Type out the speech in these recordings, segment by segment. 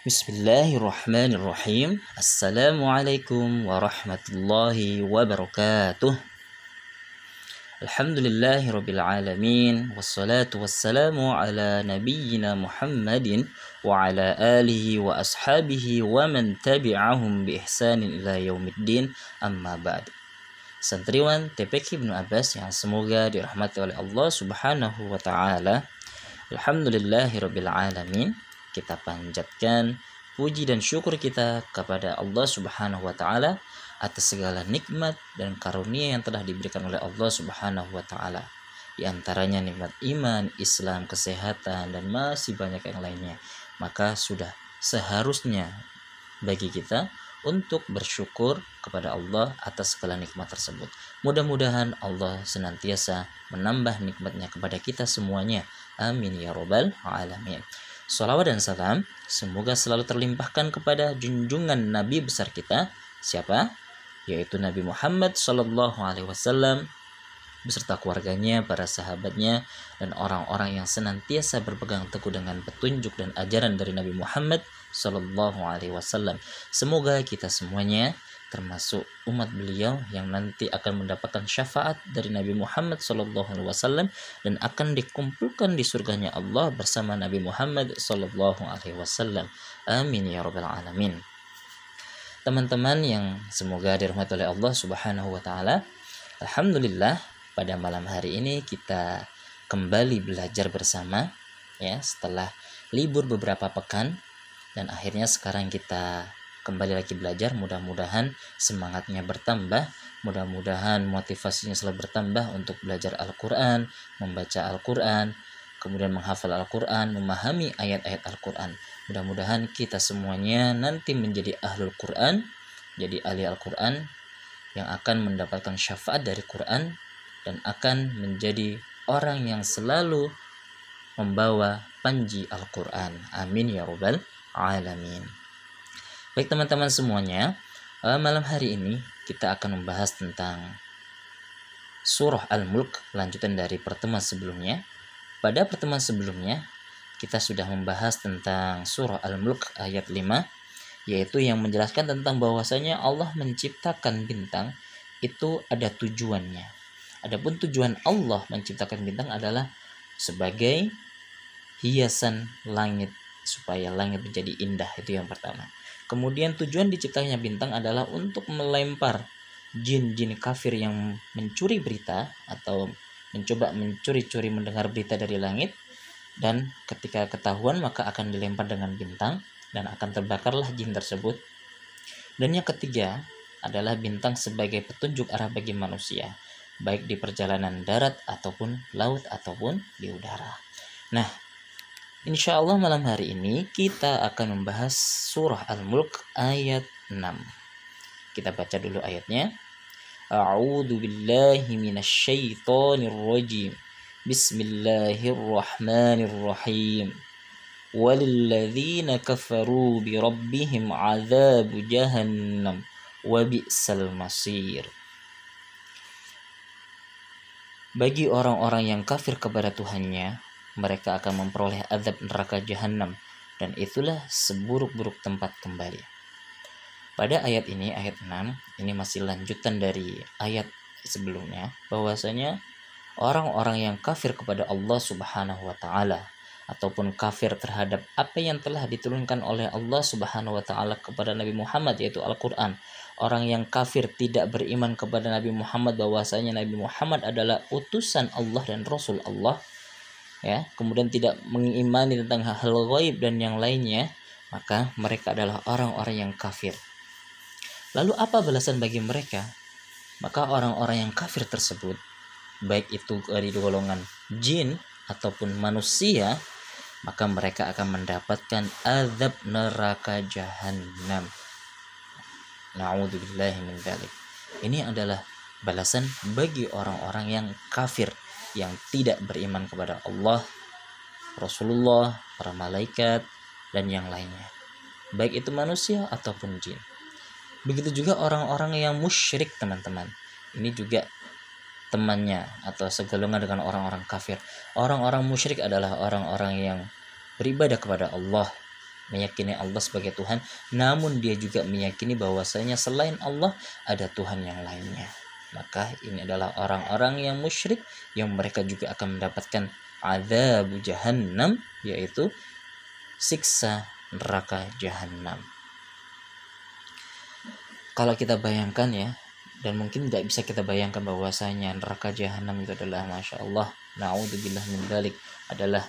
Bismillahirrahmanirrahim. Assalamualaikum warahmatullahi wabarakatuh. Alhamdulillahirabbil alamin wassalatu wassalamu ala nabiyyina Muhammadin wa ala alihi wa ashabihi wa man tabi'ahum bi ihsanin ila yaumiddin amma ba'd. Santriwan TPK Ibnu Abbas yang semoga dirahmati oleh Allah Subhanahu wa taala. Alhamdulillahirabbil alamin kita panjatkan puji dan syukur kita kepada Allah Subhanahu wa taala atas segala nikmat dan karunia yang telah diberikan oleh Allah Subhanahu wa taala. Di antaranya nikmat iman, Islam, kesehatan dan masih banyak yang lainnya. Maka sudah seharusnya bagi kita untuk bersyukur kepada Allah atas segala nikmat tersebut. Mudah-mudahan Allah senantiasa menambah nikmatnya kepada kita semuanya. Amin ya robbal alamin. Salawat dan salam semoga selalu terlimpahkan kepada junjungan Nabi besar kita, siapa? Yaitu Nabi Muhammad Shallallahu Alaihi Wasallam beserta keluarganya, para sahabatnya, dan orang-orang yang senantiasa berpegang teguh dengan petunjuk dan ajaran dari Nabi Muhammad Shallallahu Alaihi Wasallam. Semoga kita semuanya termasuk umat beliau yang nanti akan mendapatkan syafaat dari Nabi Muhammad Wasallam dan akan dikumpulkan di surganya Allah bersama Nabi Muhammad Wasallam. Amin ya robbal alamin. Teman-teman yang semoga dirahmati oleh Allah Subhanahu Wa Taala, Alhamdulillah pada malam hari ini kita kembali belajar bersama ya setelah libur beberapa pekan dan akhirnya sekarang kita kembali lagi belajar mudah-mudahan semangatnya bertambah mudah-mudahan motivasinya selalu bertambah untuk belajar Al-Quran membaca Al-Quran kemudian menghafal Al-Quran memahami ayat-ayat Al-Quran mudah-mudahan kita semuanya nanti menjadi ahlul Quran jadi ahli Al-Quran yang akan mendapatkan syafaat dari Quran dan akan menjadi orang yang selalu membawa panji Al-Quran. Amin ya Rabbal Alamin. Baik teman-teman semuanya, uh, malam hari ini kita akan membahas tentang surah Al-Mulk lanjutan dari pertemuan sebelumnya. Pada pertemuan sebelumnya kita sudah membahas tentang surah Al-Mulk ayat 5 yaitu yang menjelaskan tentang bahwasanya Allah menciptakan bintang itu ada tujuannya. Adapun tujuan Allah menciptakan bintang adalah sebagai hiasan langit supaya langit menjadi indah itu yang pertama. Kemudian tujuan diciptanya bintang adalah untuk melempar jin-jin kafir yang mencuri berita atau mencoba mencuri-curi mendengar berita dari langit dan ketika ketahuan maka akan dilempar dengan bintang dan akan terbakarlah jin tersebut. Dan yang ketiga adalah bintang sebagai petunjuk arah bagi manusia, baik di perjalanan darat ataupun laut ataupun di udara. Nah, Insya Allah malam hari ini kita akan membahas surah Al-Mulk ayat 6. Kita baca dulu ayatnya. A'udzu billahi minasyaitonir rajim. Bismillahirrahmanirrahim. Walilladzina kafaru bi rabbihim adzabu jahannam wa bi'sal masir. Bagi orang-orang yang kafir kepada Tuhannya, mereka akan memperoleh azab neraka jahanam dan itulah seburuk-buruk tempat kembali. Pada ayat ini, ayat 6, ini masih lanjutan dari ayat sebelumnya, bahwasanya orang-orang yang kafir kepada Allah Subhanahu wa taala ataupun kafir terhadap apa yang telah diturunkan oleh Allah Subhanahu wa taala kepada Nabi Muhammad yaitu Al-Qur'an. Orang yang kafir tidak beriman kepada Nabi Muhammad bahwasanya Nabi Muhammad adalah utusan Allah dan Rasul Allah ya. Kemudian tidak mengimani tentang hal-hal gaib dan yang lainnya maka mereka adalah orang-orang yang kafir. Lalu apa balasan bagi mereka? Maka orang-orang yang kafir tersebut baik itu dari golongan jin ataupun manusia maka mereka akan mendapatkan azab neraka jahanam Na'udzubillahi min Ini adalah balasan bagi orang-orang yang kafir yang tidak beriman kepada Allah, Rasulullah, para malaikat, dan yang lainnya. Baik itu manusia ataupun jin. Begitu juga orang-orang yang musyrik, teman-teman. Ini juga temannya atau segolongan dengan orang-orang kafir. Orang-orang musyrik adalah orang-orang yang beribadah kepada Allah, meyakini Allah sebagai Tuhan namun dia juga meyakini bahwasanya selain Allah ada Tuhan yang lainnya maka ini adalah orang-orang yang musyrik yang mereka juga akan mendapatkan azab jahannam yaitu siksa neraka jahannam. Kalau kita bayangkan ya dan mungkin tidak bisa kita bayangkan bahwasanya neraka jahanam itu adalah masya Allah naudzubillah min dalik adalah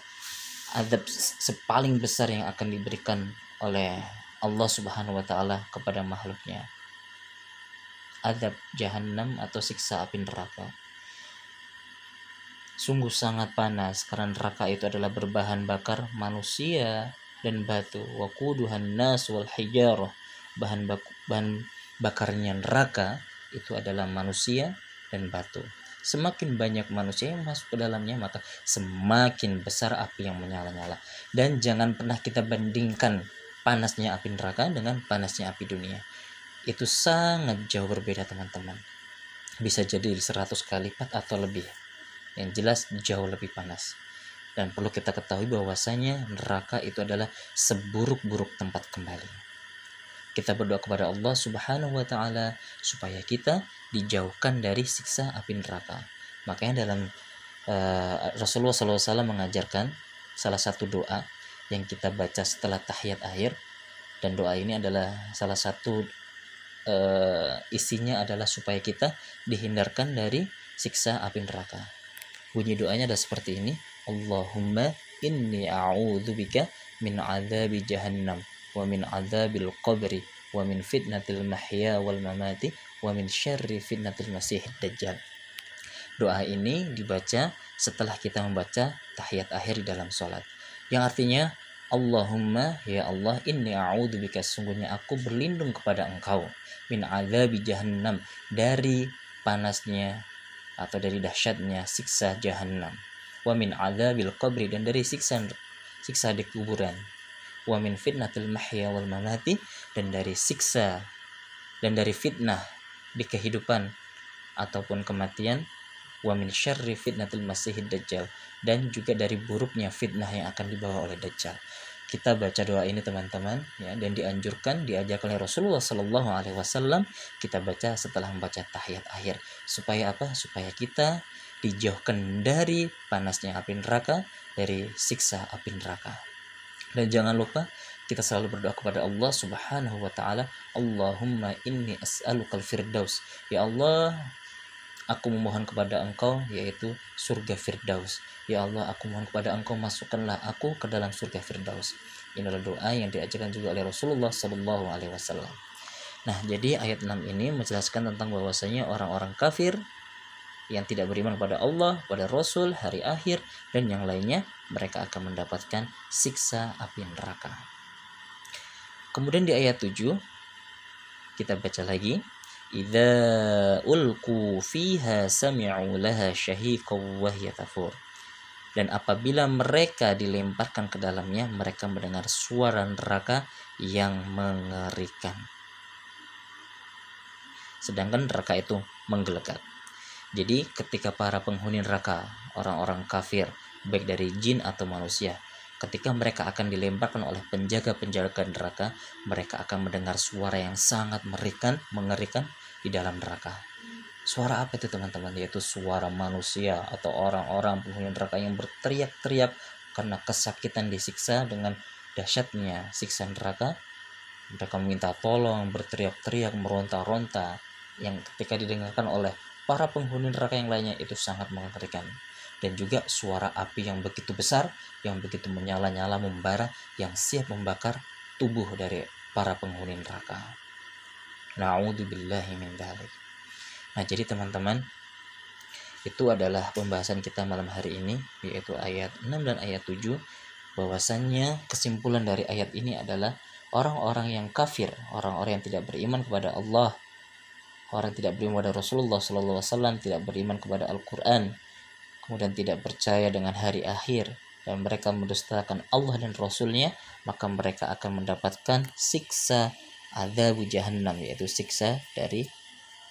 adab sepaling besar yang akan diberikan oleh Allah Subhanahu wa taala kepada makhluknya adab jahanam atau siksa api neraka sungguh sangat panas karena neraka itu adalah berbahan bakar manusia dan batu waquduhan nas wal hijarah bahan baku, bahan bakarnya neraka itu adalah manusia dan batu. Semakin banyak manusia yang masuk ke dalamnya, maka semakin besar api yang menyala-nyala. Dan jangan pernah kita bandingkan panasnya api neraka dengan panasnya api dunia. Itu sangat jauh berbeda teman-teman. Bisa jadi 100 kali lipat atau lebih. Yang jelas jauh lebih panas. Dan perlu kita ketahui bahwasanya neraka itu adalah seburuk-buruk tempat kembali kita berdoa kepada Allah Subhanahu wa taala supaya kita dijauhkan dari siksa api neraka. Makanya dalam uh, Rasulullah SAW mengajarkan salah satu doa yang kita baca setelah tahiyat akhir dan doa ini adalah salah satu uh, isinya adalah supaya kita dihindarkan dari siksa api neraka. Bunyi doanya ada seperti ini. Allahumma inni a'udzubika min adzabi jahannam wa min adzabil qabri wa min fitnatil mahya wal mamati wa min syarri fitnatil masih dajjal. Doa ini dibaca setelah kita membaca tahiyat akhir di dalam sholat. Yang artinya Allahumma ya Allah inni a'udzubika sungguhnya aku berlindung kepada engkau min adzabi jahannam dari panasnya atau dari dahsyatnya siksa jahannam. Wa min adzabil qabri dan dari siksa siksa di kuburan. Wa min fitnatil mahya wal mamati dan dari siksa dan dari fitnah di kehidupan ataupun kematian wa min syarri fitnatil masihid dajjal dan juga dari buruknya fitnah yang akan dibawa oleh dajjal. Kita baca doa ini teman-teman ya dan dianjurkan diajak oleh Rasulullah Shallallahu Alaihi Wasallam kita baca setelah membaca tahiyat akhir. Supaya apa? Supaya kita dijauhkan dari panasnya api neraka dari siksa api neraka. Dan jangan lupa kita selalu berdoa kepada Allah Subhanahu wa taala, Allahumma inni as'alukal firdaus. Ya Allah, aku memohon kepada Engkau yaitu surga firdaus. Ya Allah, aku mohon kepada Engkau masukkanlah aku ke dalam surga firdaus. Ini adalah doa yang diajarkan juga oleh Rasulullah Shallallahu alaihi wasallam. Nah, jadi ayat 6 ini menjelaskan tentang bahwasanya orang-orang kafir yang tidak beriman kepada Allah, pada Rasul, hari akhir, dan yang lainnya, mereka akan mendapatkan siksa api neraka. Kemudian di ayat 7, kita baca lagi. Idza ulku fiha sami'u laha syahiqaw wa tafur. Dan apabila mereka dilemparkan ke dalamnya, mereka mendengar suara neraka yang mengerikan. Sedangkan neraka itu menggelegar. Jadi ketika para penghuni neraka, orang-orang kafir, baik dari jin atau manusia, ketika mereka akan dilemparkan oleh penjaga-penjaga neraka, mereka akan mendengar suara yang sangat merikan, mengerikan di dalam neraka. Suara apa itu teman-teman? Yaitu suara manusia atau orang-orang penghuni neraka yang berteriak-teriak karena kesakitan disiksa dengan dahsyatnya siksa neraka. Mereka meminta tolong, berteriak-teriak, meronta-ronta yang ketika didengarkan oleh para penghuni neraka yang lainnya itu sangat mengerikan dan juga suara api yang begitu besar yang begitu menyala-nyala membara yang siap membakar tubuh dari para penghuni neraka. Nah, jadi teman-teman, itu adalah pembahasan kita malam hari ini yaitu ayat 6 dan ayat 7 bahwasannya kesimpulan dari ayat ini adalah orang-orang yang kafir, orang-orang yang tidak beriman kepada Allah, orang tidak beriman kepada Rasulullah Wasallam tidak beriman kepada Al-Quran kemudian tidak percaya dengan hari akhir dan mereka mendustakan Allah dan Rasulnya maka mereka akan mendapatkan siksa adabu jahannam yaitu siksa dari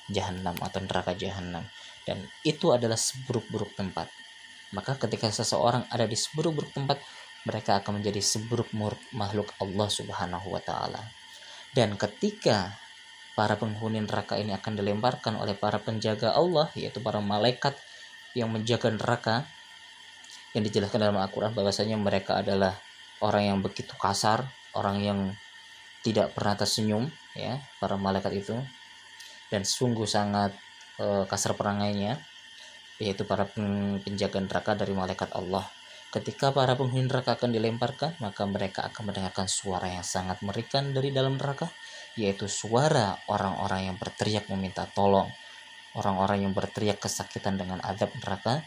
jahannam atau neraka jahannam dan itu adalah seburuk-buruk tempat maka ketika seseorang ada di seburuk-buruk tempat mereka akan menjadi seburuk-buruk makhluk Allah Subhanahu wa taala. Dan ketika para penghuni neraka ini akan dilemparkan oleh para penjaga Allah yaitu para malaikat yang menjaga neraka yang dijelaskan dalam Al-Qur'an bahwasanya mereka adalah orang yang begitu kasar, orang yang tidak pernah tersenyum ya, para malaikat itu dan sungguh sangat e, kasar perangainya yaitu para penjaga neraka dari malaikat Allah. Ketika para penghuni neraka akan dilemparkan, maka mereka akan mendengarkan suara yang sangat merikan dari dalam neraka, yaitu suara orang-orang yang berteriak meminta tolong, orang-orang yang berteriak kesakitan dengan adab neraka,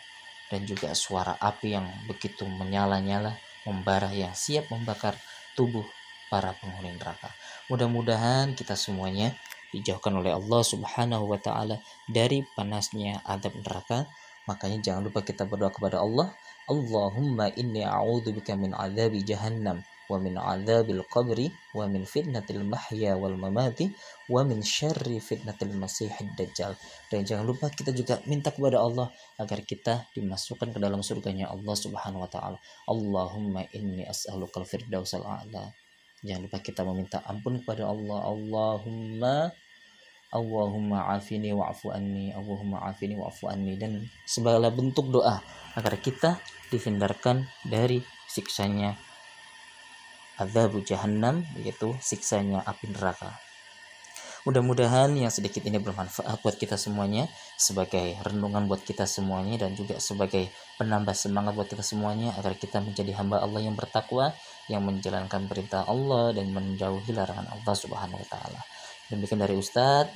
dan juga suara api yang begitu menyala-nyala, membara yang siap membakar tubuh para penghuni neraka. Mudah-mudahan kita semuanya dijauhkan oleh Allah Subhanahu wa taala dari panasnya adab neraka. Makanya jangan lupa kita berdoa kepada Allah Allahumma inni a'udzubika min adzabi jahannam wa min adzabil qabri wa min fitnatil mahya wal mamati wa min syarri fitnatil masiihid dajjal. Dan jangan lupa kita juga minta kepada Allah agar kita dimasukkan ke dalam surganya Allah Subhanahu wa taala. Allahumma inni as'alukal firdausal a'la. Jangan lupa kita meminta ampun kepada Allah. Allahumma Allahumma afini wa'fu anni Allahumma afini wa'fu anni dan segala bentuk doa agar kita dihindarkan dari siksanya azab jahannam yaitu siksanya api neraka Mudah-mudahan yang sedikit ini bermanfaat buat kita semuanya sebagai renungan buat kita semuanya dan juga sebagai penambah semangat buat kita semuanya agar kita menjadi hamba Allah yang bertakwa yang menjalankan perintah Allah dan menjauhi larangan Allah Subhanahu wa taala. Demikian dari Ustadz,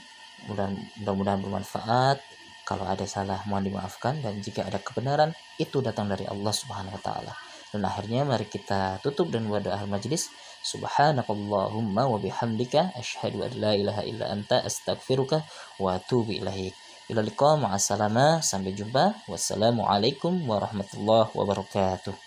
mudah-mudahan bermanfaat. Kalau ada salah mohon dimaafkan dan jika ada kebenaran itu datang dari Allah Subhanahu wa taala. Dan akhirnya mari kita tutup dan buat doa majlis. Subhanakallahumma wa bihamdika asyhadu an la ilaha illa anta astaghfiruka wa atubu ilaik. Ila liqa ma'assalama sampai jumpa. Wassalamualaikum warahmatullahi wabarakatuh.